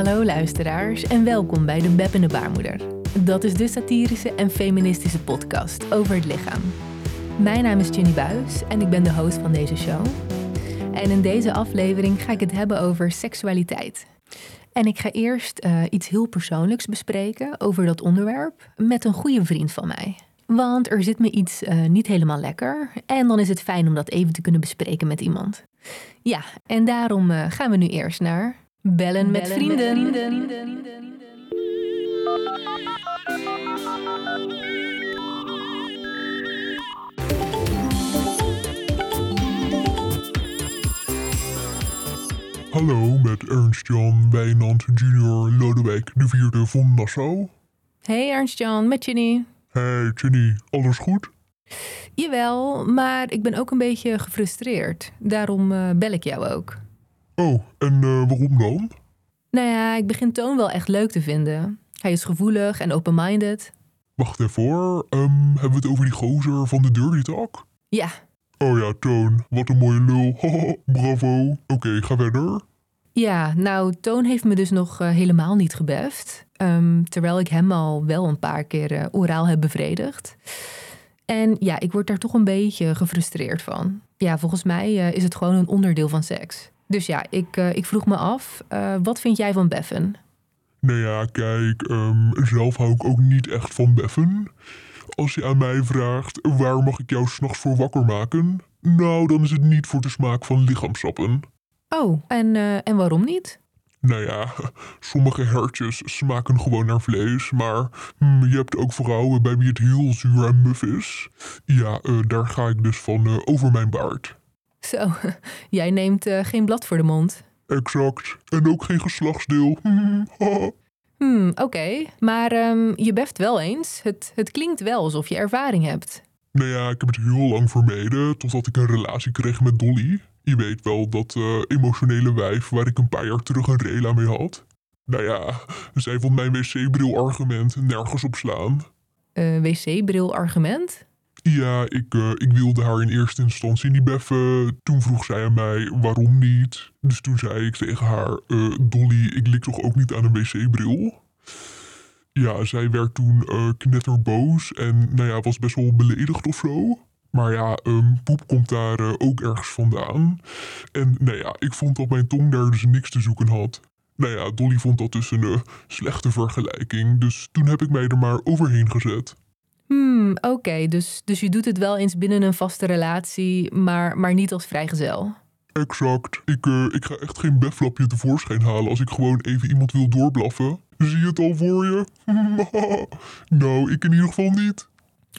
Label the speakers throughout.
Speaker 1: Hallo luisteraars en welkom bij de Beb en de Baarmoeder. Dat is de satirische en feministische podcast over het lichaam. Mijn naam is Jenny Buis en ik ben de host van deze show. En in deze aflevering ga ik het hebben over seksualiteit. En ik ga eerst eh, iets heel persoonlijks bespreken over dat onderwerp met een goede vriend van mij. Want er zit me iets eh, niet helemaal lekker en dan is het fijn om dat even te kunnen bespreken met iemand. Ja, en daarom eh, gaan we nu eerst naar Bellen, met, vrienden.
Speaker 2: Hallo, met Ernst-Jan Wijnand junior Lodewijk de vierde van Nassau.
Speaker 1: Hey Ernst-Jan, met Ginny.
Speaker 2: Hey Jenny, alles goed?
Speaker 1: Jawel, maar ik ben ook een beetje gefrustreerd. Daarom eh, bel ik jou ook.
Speaker 2: Oh, en eh, waarom dan?
Speaker 1: Nou ja, ik begin Toon wel echt leuk te vinden. Hij is gevoelig en open-minded.
Speaker 2: Wacht even hoor, Ehm, hebben we het over die gozer van de Dirty Talk?
Speaker 1: Ja,
Speaker 2: Oh ja, Toon, wat een mooie lul. Bravo. Oké, ga verder.
Speaker 1: ja, nou, Toon heeft me dus nog eh, helemaal niet gebeft. Ehm, terwijl ik hem al wel een paar keer eh, oraal heb bevredigd. En ja, ik word daar toch een beetje gefrustreerd van. Ja, volgens mij is het gewoon een onderdeel van seks. Dus ja, ik, eh, ik vroeg me af, eh, wat vind jij van beffen?
Speaker 2: Nou ja, kijk, ehm, zelf hou ik ook niet echt van beffen. Als je aan mij vraagt, waar mag ik jou s'nachts voor wakker maken? Nou, dan is het niet voor de smaak van lichaamsappen.
Speaker 1: Oh, en, eh, en waarom niet?
Speaker 2: Nou ja, sommige hertjes smaken gewoon naar vlees, maar hm, je hebt ook vrouwen bij wie het heel zuur en muf is. Ja, daar ga ik dus van over mijn baard.
Speaker 1: Zo, jij neemt eh, geen blad voor de mond.
Speaker 2: Exact. En ook geen geslachtsdeel. Hm.
Speaker 1: Hmm, oké. Maar ehm, je beft wel eens. Het, het klinkt wel alsof je ervaring hebt.
Speaker 2: nou ja, ik heb het heel lang vermeden totdat ik een relatie kreeg met Dolly. Je weet wel, dat eh, emotionele wijf waar ik een paar jaar terug een rela mee had. Nou ja, zij vond mijn wc-bril-argument nergens op slaan.
Speaker 1: Eh, wc-bril argument?
Speaker 2: Ja, ik, eh, ik wilde haar in eerste instantie niet beffen. Toen vroeg zij aan mij waarom niet. Dus toen zei ik tegen haar: eh, Dolly, ik lik toch ook niet aan een wc-bril? Ja, zij werd toen eh, knetterboos en nou ja, was best wel beledigd of zo. Maar ja, ehm, poep komt daar ook ergens vandaan. En nou ja, ik vond dat mijn tong daar dus niks te zoeken had. Nou ja, Dolly vond dat dus een slechte vergelijking. Dus toen heb ik mij er maar overheen gezet.
Speaker 1: Hmm, oké. Dus, dus je doet het wel eens binnen een vaste relatie, maar, maar niet als vrijgezel.
Speaker 2: Exact. Ik, eh, ik ga echt geen befflapje tevoorschijn halen als ik gewoon even iemand wil doorblaffen. Zie je het al voor je? nou, ik in ieder geval niet.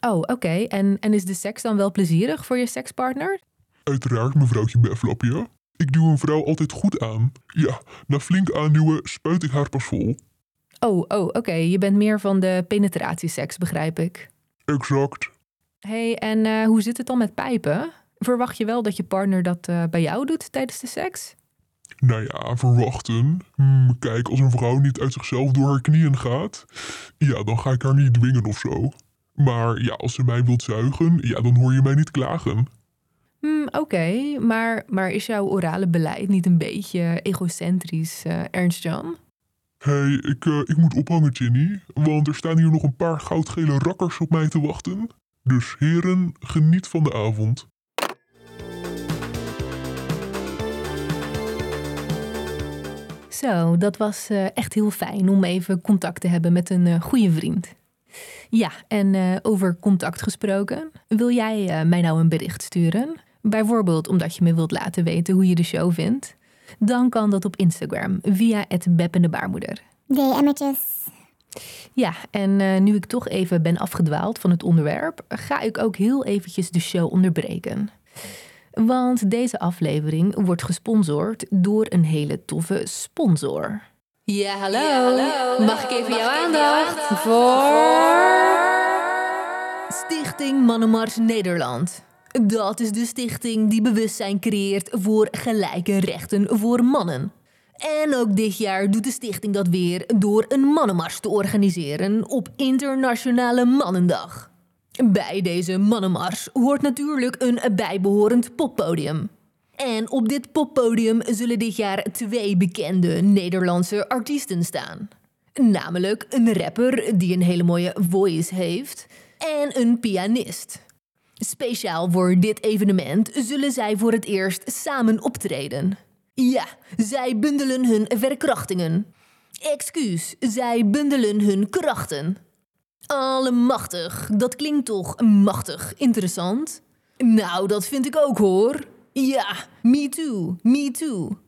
Speaker 1: Oh, oké. En, en is de seks dan wel plezierig voor je sekspartner?
Speaker 2: Uiteraard, mevrouwtje befflapje. Ik duw een vrouw altijd goed aan. Ja, na flink aanduwen spuit ik haar pas vol.
Speaker 1: Oh, oh, oké. Je bent meer van de penetratieseks, begrijp ik.
Speaker 2: Exact.
Speaker 1: hey, en eh, hoe zit het dan met pijpen? Verwacht je wel dat je partner dat eh, bij jou doet tijdens de seks?
Speaker 2: Nou ja, verwachten. Hmm, kijk, als een vrouw niet uit zichzelf door haar knieën gaat, ja, dan ga ik haar niet dwingen of zo. Maar ja, als ze mij wilt zuigen, ja, dan hoor je mij niet klagen.
Speaker 1: Hmm, Oké, maar, maar is jouw orale beleid niet een beetje egocentrisch, eh, Ernst Jan?
Speaker 2: Hey, ik, eh, ik moet ophangen, Ginny, want er staan hier nog een paar goudgele rakkers op mij te wachten. Dus heren, geniet van de avond.
Speaker 1: Zo, dat was eh, echt heel fijn om even contact te hebben met een eh, goede vriend. Ja, en over contact gesproken, wil jij mij nou een bericht sturen? Bijvoorbeeld omdat je me wilt laten weten hoe je de show vindt? Dan kan dat op Instagram via het Beppende Baarmoeder.
Speaker 3: DM'tjes.
Speaker 1: Ja, en eh, nu ik toch even ben afgedwaald van het onderwerp, ga ik ook heel eventjes de show onderbreken. Want deze aflevering wordt gesponsord door een hele toffe sponsor. Ja, hallo. Mag ik even jouw aandacht voor... Stichting Mannenmars Nederland. Dat is de stichting die bewustzijn creëert voor gelijke rechten voor mannen. En ook dit jaar doet de stichting dat weer door een mannenmars te organiseren op Internationale Mannendag. Bij deze mannenmars hoort natuurlijk een bijbehorend poppodium. En op dit poppodium zullen dit jaar twee bekende Nederlandse artiesten staan. Namelijk een rapper die een hele mooie voice heeft en een pianist. Speciaal voor dit evenement zullen zij voor het eerst samen optreden. Ja, zij bundelen hun verkrachtingen. Excuus, zij bundelen hun krachten. Allemachtig, dat klinkt toch machtig interessant? Nou, dat vind ik ook hoor. Ja, me too, me too.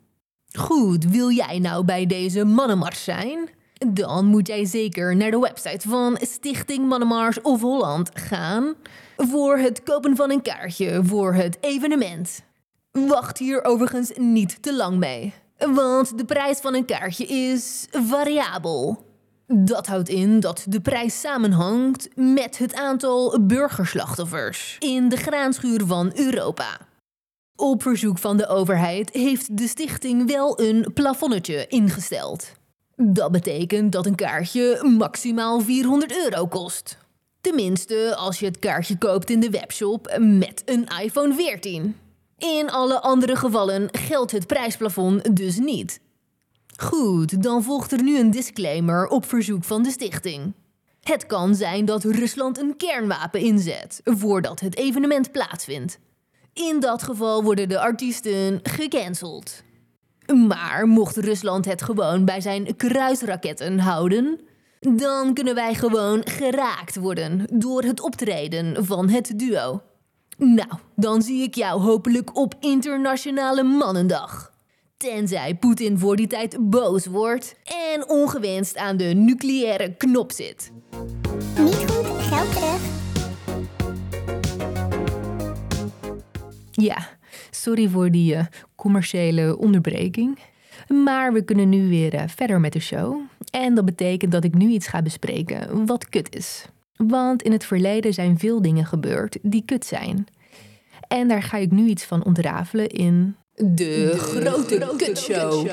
Speaker 1: Goed, wil jij nou bij deze mannenmars zijn? Dan moet jij zeker naar de website van Stichting Mannenmars of Holland gaan voor het kopen van een kaartje voor het evenement. Wacht hier overigens niet te lang mee, want de prijs van een kaartje is variabel. Dat houdt in dat de prijs samenhangt met het aantal burgerslachtoffers in de graanschuur van Europa. Op verzoek van de overheid heeft de stichting wel een plafonnetje ingesteld. Dat betekent dat een kaartje maximaal 400 euro kost. Tenminste, als je het kaartje koopt in de webshop met een iPhone 14. In alle andere gevallen geldt het prijsplafond dus niet. Goed, dan volgt er nu een disclaimer op verzoek van de stichting. Het kan zijn dat Rusland een kernwapen inzet voordat het evenement plaatsvindt. In dat geval worden de artiesten gecanceld. Maar mocht Rusland het gewoon bij zijn kruisraketten houden, dan kunnen wij gewoon geraakt worden door het optreden van het duo. Nou, dan zie ik jou hopelijk op Internationale Mannendag. Tenzij Poetin voor die tijd boos wordt en ongewenst aan de nucleaire knop zit.
Speaker 3: Niet goed, geld terug.
Speaker 1: Ja, sorry voor die uh, commerciële onderbreking. Maar we kunnen nu weer uh, verder met de show. En dat betekent dat ik nu iets ga bespreken wat kut is. Want in het verleden zijn veel dingen gebeurd die kut zijn. En daar ga ik nu iets van ontrafelen in de, grote kutshow.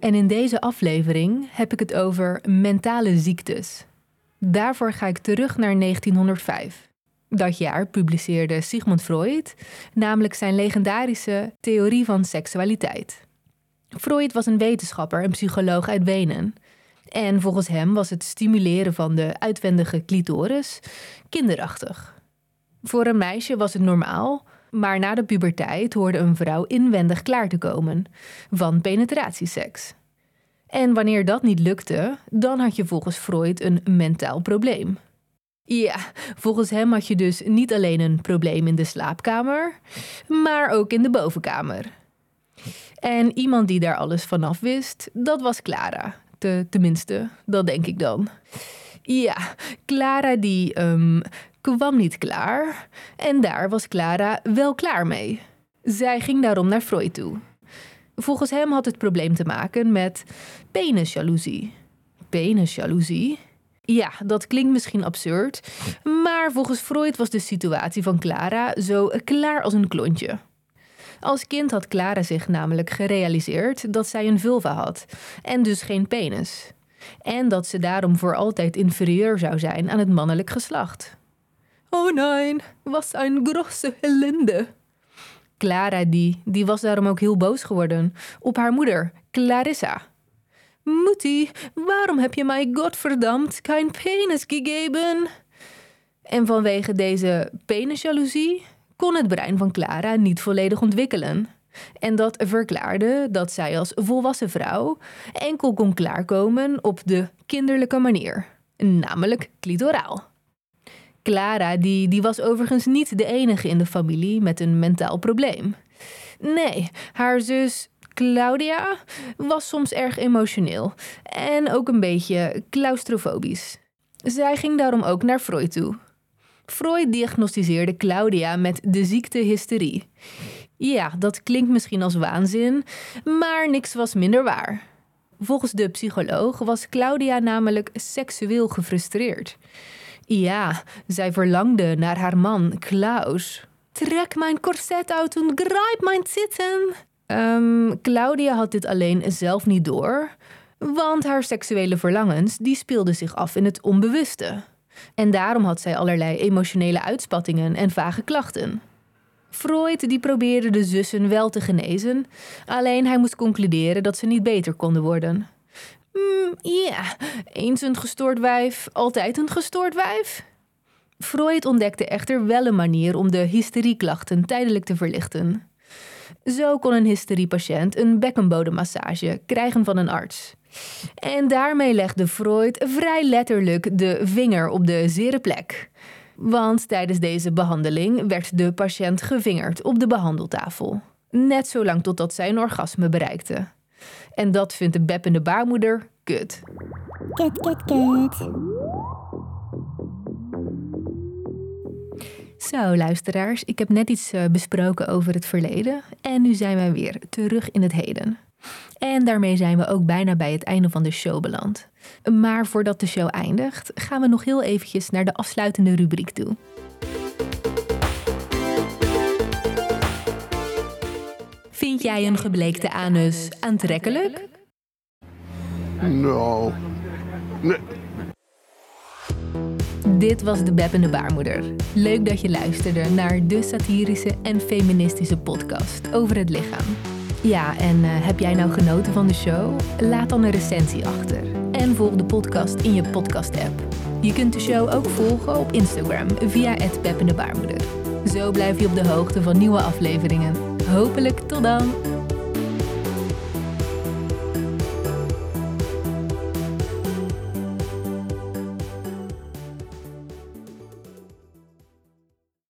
Speaker 1: En in deze aflevering heb ik het over mentale ziektes. Daarvoor ga ik terug naar 1905. Dat jaar publiceerde Sigmund Freud namelijk zijn legendarische theorie van seksualiteit. Freud was een wetenschapper en psycholoog uit Wenen. En volgens hem was het stimuleren van de uitwendige clitoris kinderachtig. Voor een meisje was het normaal, maar na de puberteit hoorde een vrouw inwendig klaar te komen van penetratieseks. En wanneer dat niet lukte, dan had je volgens Freud een mentaal probleem. Ja, volgens hem had je dus niet alleen een probleem in de slaapkamer, maar ook in de bovenkamer. En iemand die daar alles vanaf wist, dat was Clara. Te, tenminste, dat denk ik dan. Ja, Clara die um, kwam niet klaar. En daar was Clara wel klaar mee. Zij ging daarom naar Freud toe. Volgens hem had het probleem te maken met penisjaloezie. Penisjaloezie? Ja, dat klinkt misschien absurd, maar volgens Freud was de situatie van Clara zo klaar als een klontje. Als kind had Clara zich namelijk gerealiseerd dat zij een vulva had en dus geen penis. En dat ze daarom voor altijd inferieur zou zijn aan het mannelijk geslacht. Oh nee, was een grosse ellende. Clara die, die was daarom ook heel boos geworden op haar moeder, Clarissa. Moetie, waarom heb je mij godverdamd geen penis gegeven? En vanwege deze penisjaloezie kon het brein van Clara niet volledig ontwikkelen. En dat verklaarde dat zij als volwassen vrouw enkel kon klaarkomen op de kinderlijke manier, namelijk clitoraal. Clara die, die was overigens niet de enige in de familie met een mentaal probleem. Nee, haar zus Claudia was soms erg emotioneel en ook een beetje claustrofobisch. Zij ging daarom ook naar Freud toe. Freud diagnosticeerde Claudia met de ziekte hysterie. Ja, dat klinkt misschien als waanzin, maar niks was minder waar. Volgens de psycholoog was Claudia namelijk seksueel gefrustreerd. Ja, zij verlangde naar haar man, Klaus. Trek mijn korset uit en grijp mijn zitten. Um, Claudia had dit alleen zelf niet door, want haar seksuele verlangens die speelden zich af in het onbewuste. En daarom had zij allerlei emotionele uitspattingen en vage klachten. Freud die probeerde de zussen wel te genezen, alleen hij moest concluderen dat ze niet beter konden worden. Mm, Ja, eens een gestoord wijf, altijd een gestoord wijf. Freud ontdekte echter wel een manier om de hysterieklachten tijdelijk te verlichten. Zo kon een hysteriepatiënt een bekkenbodemmassage krijgen van een arts. En daarmee legde Freud vrij letterlijk de vinger op de zere plek. Want tijdens deze behandeling werd de patiënt gevingerd op de behandeltafel. Net zolang totdat zij een orgasme bereikte. En dat vindt de beppende baarmoeder kut.
Speaker 3: Kut, kut, kut.
Speaker 1: Zo, luisteraars, ik heb net iets eh, besproken over het verleden en nu zijn wij weer terug in het heden. En daarmee zijn we ook bijna bij het einde van de show beland. Maar voordat de show eindigt, gaan we nog heel eventjes naar de afsluitende rubriek toe. Vind jij een gebleekte anus aantrekkelijk?
Speaker 4: Nou. Nee.
Speaker 1: Dit was de Beppende Baarmoeder. Leuk dat je luisterde naar de satirische en feministische podcast over het lichaam. Ja, en eh, heb jij nou genoten van de show? Laat dan een recensie achter. En volg de podcast in je podcast-app. Je kunt de show ook volgen op Instagram via het Beppende Baarmoeder. Zo blijf je op de hoogte van nieuwe afleveringen. Hopelijk tot dan!